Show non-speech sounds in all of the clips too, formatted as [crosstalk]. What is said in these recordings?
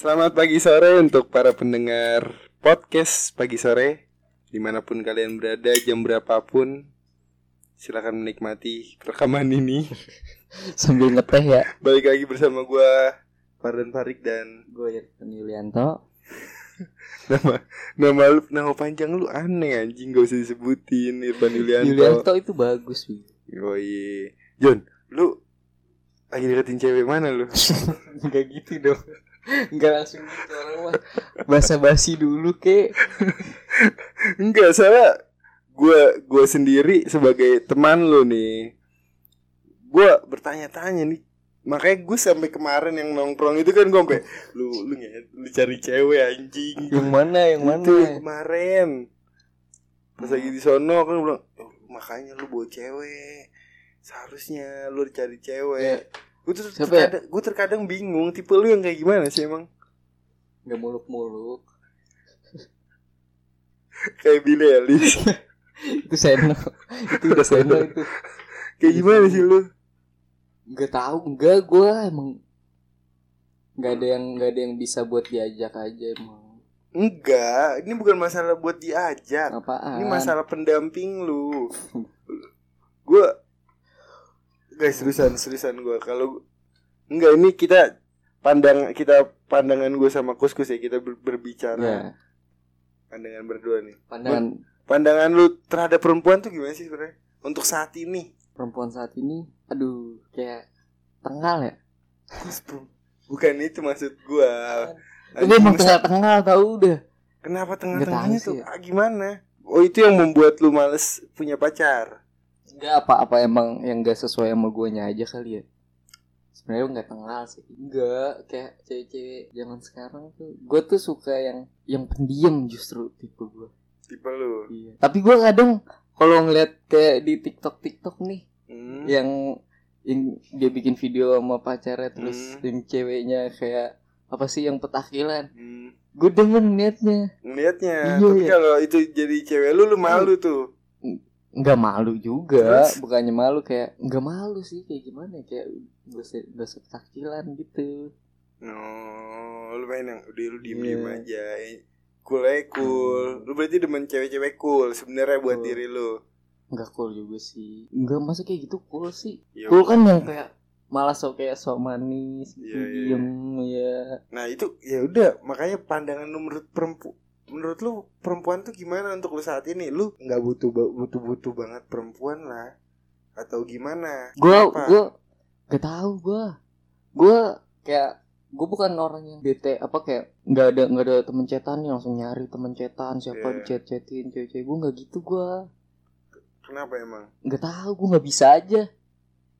Selamat pagi sore untuk para pendengar podcast pagi sore Di mana pun kalian berada, jam berapapun Silakan menikmati rekaman ini [laughs] Sambil ngeteh ya Balik lagi bersama gua Fardan Farik dan Gue Irfan Yulianto [laughs] nama nama lu nama panjang lu aneh anjing gak usah disebutin Irfan Yulianto. Yulianto itu bagus Wi. Yoi. John, lu lagi deketin cewek mana lu? [laughs] Enggak gitu dong Enggak langsung gitu orang mah. Basa basi dulu ke. Enggak salah gua gua sendiri sebagai teman lu nih. Gua bertanya-tanya nih. Makanya gue sampai kemarin yang nongkrong itu kan gue sampai lu lu lu cari cewek anjing. Yang mana yang mana? Itu yang kemarin. Pas lagi di sono kan gue bilang "Oh, makanya lu bawa cewek. Seharusnya lu cari cewek gue tuh Siapa ya? terkadang, gue terkadang bingung tipe lu yang kayak gimana sih emang? Gak muluk-muluk. [laughs] Kayak Billy Ellis [laughs] Itu Seno Itu udah Seno itu. Kayak gimana sih lu? Gak tahu enggak gue emang Gak ada yang gak ada yang bisa buat diajak aja emang. Enggak ini bukan masalah buat diajak. Apaan? Ini masalah pendamping lu. [laughs] Gue guys seriusan seriusan gue kalau enggak ini kita pandang kita pandangan gue sama kuskus ya. Kita ber- berbicara. Ya pandangan berdua nih. Pandangan pandangan lu terhadap perempuan tuh gimana sih sebenarnya? Untuk saat ini. Perempuan saat ini Aduh kayak Tengal ya? Bukan itu maksud gua. Ini emang tengah-tengah tau udah. Kenapa tengah-tengahnya tuh? ya. ah, gimana? Oh itu yang membuat lu males punya pacar Enggak apa-apa emang yang gak sesuai sama guanya aja kali ya. Sebenarnya nggak tengah sih. Enggak Kayak cewek-cewek zaman sekarang tuh Gue tuh suka yang Yang pendiam justru tipe gue tipe lu? Iya. Tapi gue kadang Kalau ngeliat kayak di tiktok-tiktok nih Hmm. Yang Yang dia bikin video sama pacarnya Terus Hmm. yang ceweknya kayak Apa sih yang petakilan. Hmm. Gue demen liatnya ngelihatnya Iya, tapi iya. kalau itu jadi cewek lu lu malu tuh nggak malu juga. Terus? bukannya malu kayak nggak malu sih kayak gimana ya, kayak gak sepetakilan gitu. Oh lu main yang udah lu diem diem Iya. aja. Cool aja cool. Lu berarti demen cewek-cewek cool sebenarnya buat Cool. diri lu. Nggak cool juga sih. Nggak masa kayak gitu cool sih? Ya cool kan yang kayak malah sok kayak sok manis Iya, iya. diem ya Nah itu ya udah. Makanya pandangan lu menurut perempu menurut lu perempuan tuh gimana untuk lu saat ini? Lu nggak butuh butuh butuh banget perempuan lah atau gimana? gue gue gak tahu gue gue kayak gue bukan orang yang bete apa kayak nggak ada nggak ada temen cetan nih langsung nyari temen cetan siapa di chat chatin cewek-cewek gue nggak gitu gue Kenapa emang? nggak tahu gue nggak bisa aja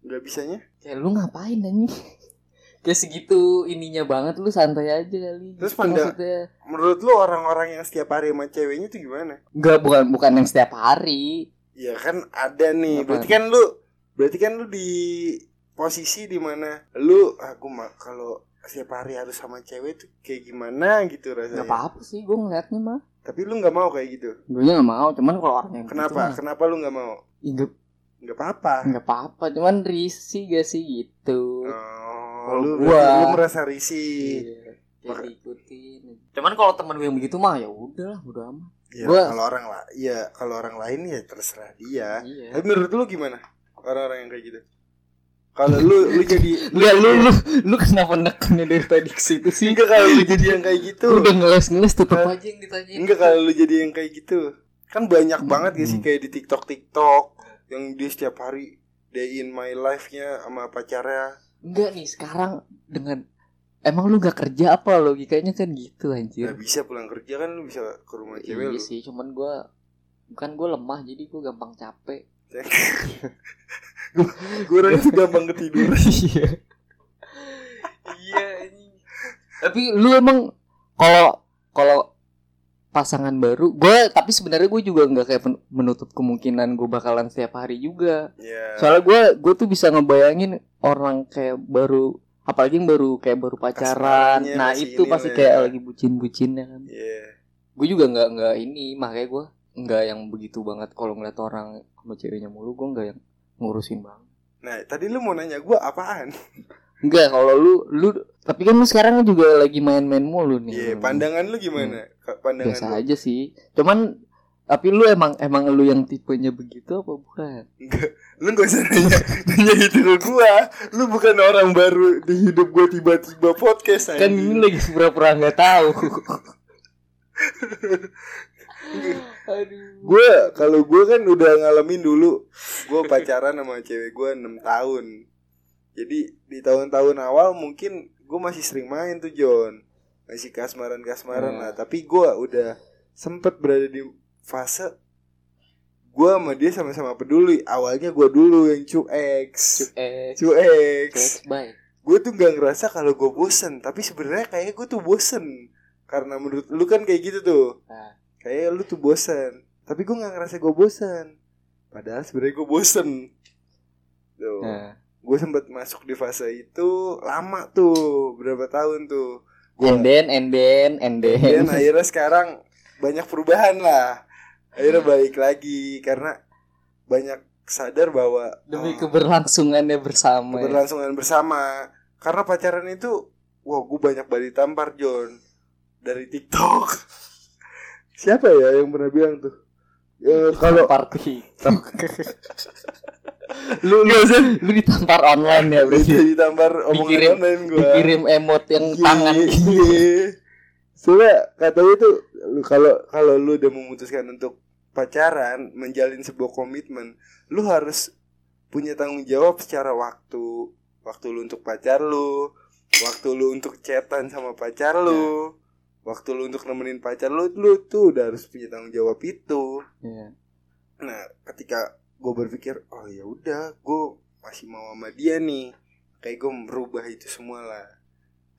Nggak bisanya? kayak lu ngapain anjing [laughs] kayak segitu ininya banget lu santai aja kali Terus Gitu panda- maksudnya. Menurut lu orang-orang yang setiap hari sama ceweknya tuh gimana? Enggak bukan bukan yang setiap hari Ya kan ada nih. Apaan? Berarti kan lu berarti kan lu di posisi di mana lu aku mah kalau setiap hari harus sama cewek tuh kayak gimana gitu rasanya. nggak apa-apa sih gue ngeliatnya mah Tapi lu nggak mau kayak gitu. gue nggak mau cuman kalau orang yang Kenapa? gitu Kenapa lu nggak mau? ih, nggak Nggak apa-apa. nggak apa-apa cuman risih gak sih gitu Oh, Kalau lu, gua- lu merasa risih. Iya, kayak Maka- diikutin cuman kalau temen gue yang begitu mah ya udah udah amat Ya, Gua- kalau orang lah, ya kalau orang lain ya terserah dia. iya Tapi menurut lu gimana? Orang-orang yang kayak gitu. Kalau lu lu jadi Enggak lu lu lu kenapa nekannya dari tadi ke situ sih enggak kalau lu jadi yang kayak gitu. Lu udah ngeles-ngeles tutup Hah? aja yang ditanyain Enggak kalau lu jadi yang kayak gitu. Kan banyak Hmm. banget gak sih kayak di TikTok TikTok yang dia setiap hari day in my life-nya sama pacarnya. Enggak nih sekarang dengan Emang lu gak kerja apa logikanya kan gitu anjir. Gak bisa pulang kerja kan lu bisa ke rumah cewek Iya sih cuman gua Bukan gue lemah jadi gue gampang capek. [laughs] Gue orangnya tuh gampang ketiduran. [laughs] Iya. Iya ini Tapi lu emang Kalau Kalau pasangan baru gue tapi sebenarnya gue juga nggak kayak menutup kemungkinan gue bakalan setiap hari juga Ya. soalnya gue gue tuh bisa ngebayangin orang kayak baru apalagi yang baru kayak baru pacaran nah itu pasti lah kayak ya. lagi bucin-bucinnya kan Iya. gue juga nggak nggak ini makanya gue nggak yang begitu banget kalau ngeliat orang sama ceweknya mulu gue nggak yang ngurusin banget Nah, tadi lu mau nanya gue apaan? Enggak, kalau lu lu Tapi kan lu sekarang juga lagi main-main mulu nih. Iya, pandangan lu gimana? Ka- Pandangan Biasa lu? aja sih. Cuman tapi lu emang emang lu yang tipenya begitu apa bukan? Enggak, lu gak usah nanya, [laughs] nanya itu ke gua. Lu bukan orang baru di hidup gua tiba-tiba podcast Kan anjing. ini lagi pura-pura nggak tahu. [laughs] Aduh. Gue kalau gue kan udah ngalamin dulu gue pacaran sama cewek gue 6 tahun. Jadi di tahun-tahun awal mungkin gue masih sering main tuh John, masih kasmaran-kasmaran Hmm. lah. Tapi gue udah sempet berada di fase gue sama dia sama-sama peduli. Awalnya gue dulu yang cuek, cuek. baik. Gue tuh gak ngerasa kalau gue bosen, tapi sebenarnya kayaknya gue tuh bosen. Karena menurut lu kan kayak gitu tuh Nah, kayak lu tuh bosan tapi gue nggak ngerasa gue bosan padahal sebenarnya gue bosen tuh nah. Gue sempat masuk di fase itu lama tuh berapa tahun tuh gue And then, and then, and then. dan akhirnya sekarang banyak perubahan lah akhirnya balik lagi karena banyak sadar bahwa Demi oh, keberlangsungannya bersama. ya. keberlangsungan bersama karena pacaran itu wah gue banyak banget ditampar John dari TikTok [laughs] siapa ya yang pernah bilang tuh Ya, kalau TikTok. [laughs] lu lu lu ditampar online ya berarti. Ditampar omongan Dikirim- online gua. Dikirim emot yang Iya, tangan iya. Soalnya kata gue tuh lu- kalau kalau lu udah memutuskan untuk pacaran, menjalin sebuah komitmen, lu harus punya tanggung jawab secara waktu. Waktu lu untuk pacar lu, waktu lu untuk chatan sama pacar lu, waktu lu untuk nemenin pacar lu, lu tuh udah harus punya tanggung jawab itu. Iya. Nah, ketika gue berpikir, oh ya udah, gue masih mau sama dia nih, kayak gue merubah itu semua lah.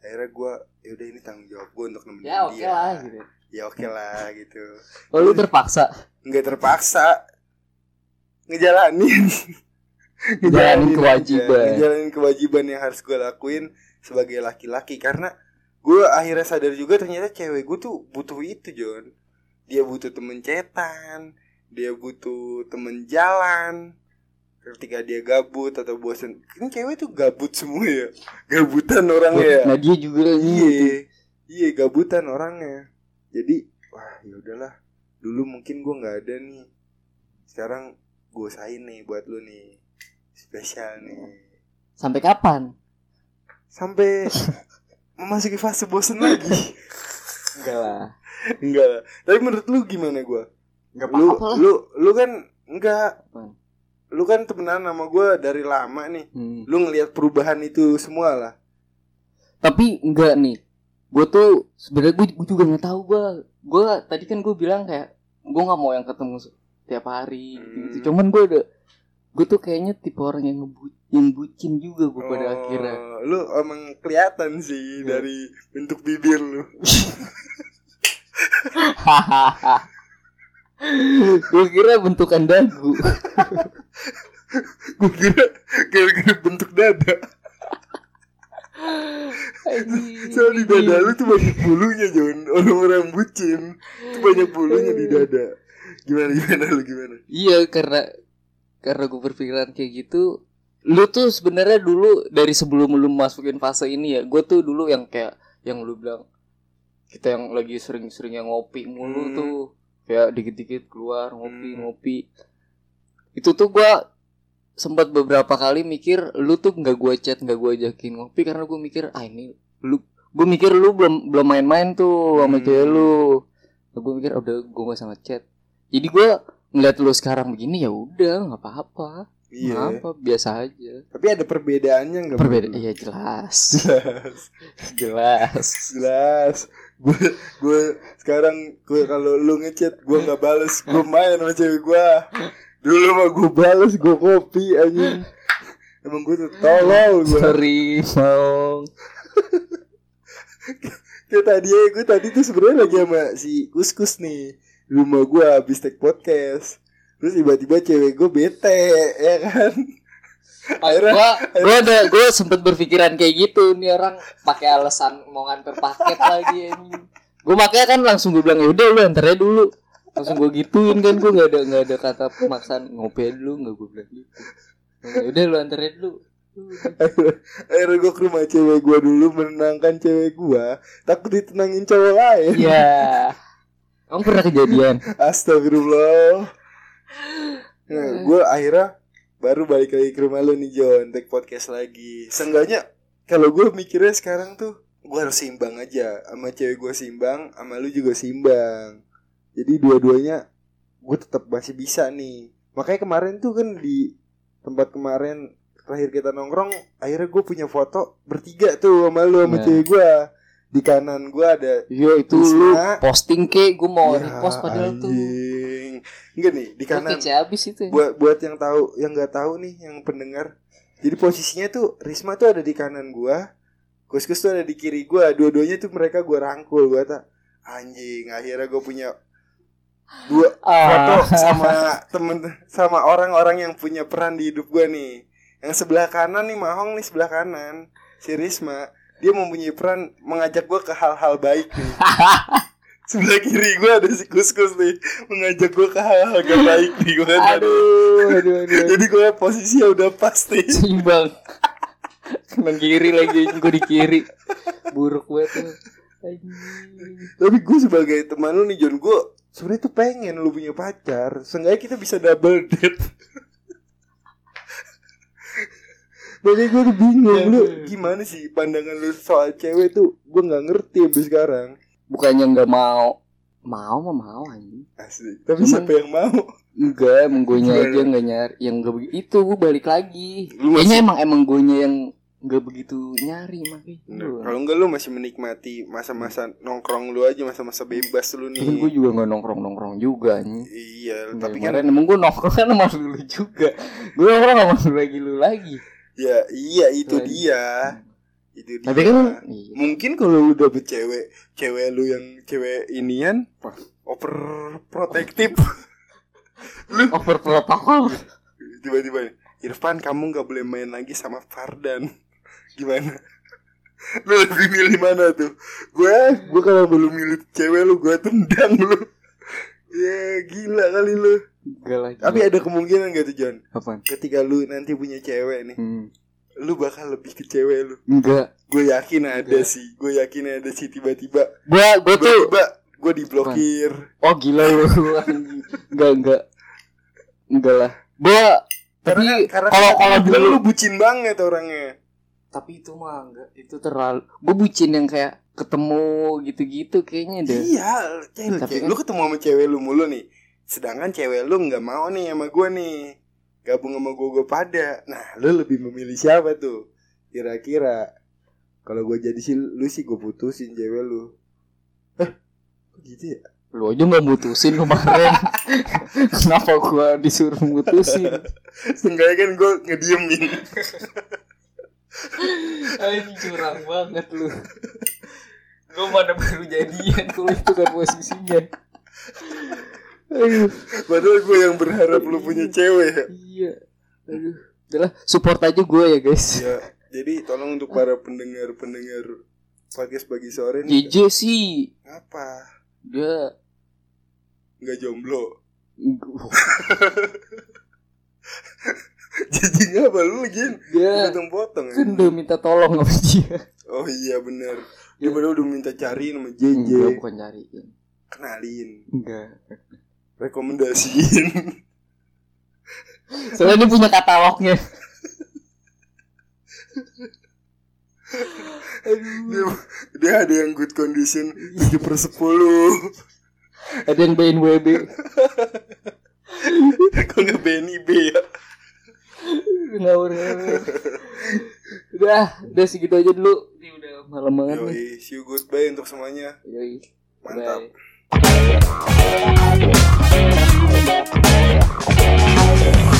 Akhirnya gue, ya udah ini tanggung jawab gue untuk nemenin Ya oke dia. lah gitu. Ya oke lah gitu. Oh, lu terpaksa Nggak terpaksa ngejalanin. Ngejalanin kewajiban. Ngejalanin kewajiban yang harus gue lakuin sebagai laki-laki karena gue akhirnya sadar juga ternyata cewek gue tuh butuh itu John. Dia butuh temen cetan, dia butuh temen jalan. Ketika dia gabut atau bosan, kan cewek tuh gabut semua ya, gabutan orangnya. ya. Nah, dia juga gitu. Iya, iya gabutan orangnya. Jadi, wah ya udahlah. Dulu mungkin gue nggak ada nih. Sekarang gue usahain nih buat lu nih. Spesial nih. Sampai kapan? Sampai [laughs] memasuki fase bosen lagi. [laughs] Enggak lah. enggak lah. Tapi menurut lu gimana gue? Enggak Lu, lah. lu, lu kan enggak. Lu kan temenan sama gue dari lama nih. Hmm. Lu ngelihat perubahan itu semua lah. Tapi enggak nih. Gue tuh sebenarnya gue, gue juga nggak tahu gue. Gue tadi kan gue bilang kayak gue nggak mau yang ketemu tiap hari gitu. Hmm. Cuman gue udah gue tuh kayaknya tipe orang yang ngebu yang bucin juga gue pada Oh, akhirnya. Lu emang kelihatan sih Iya. dari bentuk bibir lu. [laughs] gue kira bentukan dagu. [laughs] Gue kira gara-gara bentuk dada. Soalnya di dada lu tuh banyak bulunya John Orang-orang bucin Itu banyak bulunya di dada Gimana gimana lu gimana Iya karena karena gue berpikiran kayak gitu. Lu tuh sebenarnya dulu dari sebelum lu masukin fase ini ya, gue tuh dulu yang kayak yang lu bilang kita yang lagi sering-sering yang ngopi mulu Hmm. tuh kayak dikit-dikit keluar ngopi Hmm. ngopi. Itu tuh gua sempat beberapa kali mikir lu tuh nggak gue chat nggak gue ajakin ngopi karena gue mikir ah ini lu gue mikir lu belum belum main-main tuh sama Hmm. cewek lu gue mikir udah gue gak sama chat jadi gue ngeliat lu sekarang begini ya udah nggak apa-apa. Iya. Apa biasa aja. Tapi ada perbedaannya nggak lu? iya [laughs] jelas. Jelas. Jelas. Jelas. Gue gue sekarang gue kalau lu ngechat gue nggak bales. Gue main sama cewek gue Dulu mah gue bales gue kopi anjing. Emang gue tuh tolol gue sorry mau [laughs] Kayak tadi ya gue tadi tuh sebenarnya lagi sama si Kuskus nih rumah gue habis take podcast. Terus tiba-tiba cewek gue bete ya kan? Akhirnya gua gua ada gua sempet berpikiran kayak gitu. Nih orang pakai alasan mau nganter paket lagi anjing. Gua makanya kan langsung gue bilang ya udah lu antarnya dulu. Langsung gue gituin kan gue nggak ada nggak ada kata pemaksaan ngopi dulu nggak gue bilang gitu. Ya udah lu antarnya dulu. Akhirnya, akhirnya gue ke rumah cewek gue dulu menenangkan cewek gue takut ditenangin cowok lain. Ya. [laughs] Kamu pernah kejadian? [laughs] astagfirullah. Nah, gue akhirnya baru balik lagi ke rumah lu nih John. Take podcast lagi. Seenggaknya kalau gue mikirnya sekarang tuh gue harus seimbang aja. Sama cewek gue seimbang sama lu juga seimbang. Jadi dua-duanya gue tetap masih bisa nih. Makanya kemarin tuh kan di tempat kemarin terakhir kita nongkrong akhirnya gue punya foto bertiga tuh sama lu sama Nah. cewek gue di kanan gue ada Iya itu lu Wisma. posting ke gue mau Ya, repost padahal tuh. anjing. enggak nih di Gue kanan kece abis itu. ya. buat buat yang tahu yang nggak tahu nih yang pendengar jadi posisinya tuh Risma tuh ada di kanan gua Kuskus tuh ada di kiri gua dua-duanya tuh mereka gua rangkul gua tak anjing akhirnya gua punya dua foto Ah. sama temen sama orang-orang yang punya peran di hidup gua nih yang sebelah kanan nih Mahong nih sebelah kanan si Risma dia mempunyai peran mengajak gua ke hal-hal baik nih [laughs] sebelah kiri gua ada si Kuskus nih mengajak gua ke hal-hal gak baik nih gua kan Aduh, aduh, aduh. aduh. jadi gue posisinya udah pasti Seimbang. Nang kiri lagi, gue di kiri. Buruk banget tuh. Tapi gue sebagai teman lu nih John Gue sebenarnya tuh pengen lu punya pacar Seenggaknya kita bisa double date Makanya gue tuh bingung Lu gimana sih pandangan lu soal cewek tuh Gue gak ngerti sampai sekarang Bukannya nggak mau. Mau mah mau anjing. Asli Tapi Cuman- siapa yang mau Enggak, emang gue aja nggak nyari yang gak begitu. Itu gue balik lagi. Lu Kayaknya emang emang gue yang nggak begitu nyari makanya. Nah, Kalau enggak lu masih menikmati masa-masa nongkrong lu aja Masa-masa bebas lu Tapi gue nih juga nggak nongkrong nongkrong juga nih. Iya Tapi tapi kan kan emang gue nongkrong kan [laughs] sama lu juga. gue nongkrong sama lu lagi lu lagi. Ya iya itu Lagi. dia Itu dia Tapi kan iya. Mungkin kalau lu dapet cewek Cewek lu yang cewek inian Overprotective [laughs] over protokol. Tiba-tiba Irfan kamu gak boleh main lagi sama Fardan Gimana? Lu lebih milih mana tuh? Gue Gue kalau belum milih cewek lu Gue tendang lu Ya gila kali lu Enggak lagi. Tapi ada kemungkinan gak tuh John Apaan? Ketika lu nanti punya cewek nih Hmm. Lu bakal lebih ke cewek lu Enggak. Gue yakin ada Enggak. sih Gue yakin ada sih tiba-tiba Gue gue tuh Tiba-tiba gue diblokir oh gila lu anjing. Enggak enggak. Enggak lah. Gue tapi Karena karena kalau kalau bilang dulu lu bucin banget orangnya. tapi itu mah enggak itu terlalu gue bucin yang kayak ketemu gitu-gitu kayaknya deh Iya, cewek, Tapi cewek- kan- lu ketemu sama cewek lu mulu nih. Sedangkan cewek lu nggak mau nih sama gue nih. Gabung sama gue gue pada. Nah, lu lebih memilih siapa tuh? Kira-kira kalau gue jadi sih lu sih gue putusin cewek lu. Eh, kok gitu ya? lu aja nggak mutusin kemarin [laughs] kenapa gua disuruh mutusin Seenggaknya kan gue ngediemin. Anjing curang banget lu Gue mana baru jadian kalau itu kan posisinya Padahal gue yang berharap lu punya cewek ya. Iya Aduh Udahlah support aja gue ya guys Ya, jadi tolong untuk para pendengar-pendengar podcast pagi sore nih. JJ sih Apa? Dia Nggak jomblo. [laughs] Jadi ngapa lu lagi? Dia Potong-potong ya. kan udah minta tolong sama dia Oh iya bener Dia Ya. padahal udah minta cari nama Enggak JJ bukan nyariin Kenalin Enggak Rekomendasiin. Soalnya dia punya katalognya dia, dia ada yang good condition 7 per 10 Ada yang BNWB Kok nggak BNIB ya? Ngawur ngawur. Udah Udah segitu aja dulu. Ini udah malam banget nih. Yoi, see you goodbye untuk semuanya. Yoi. Mantap. Bye. Thank you.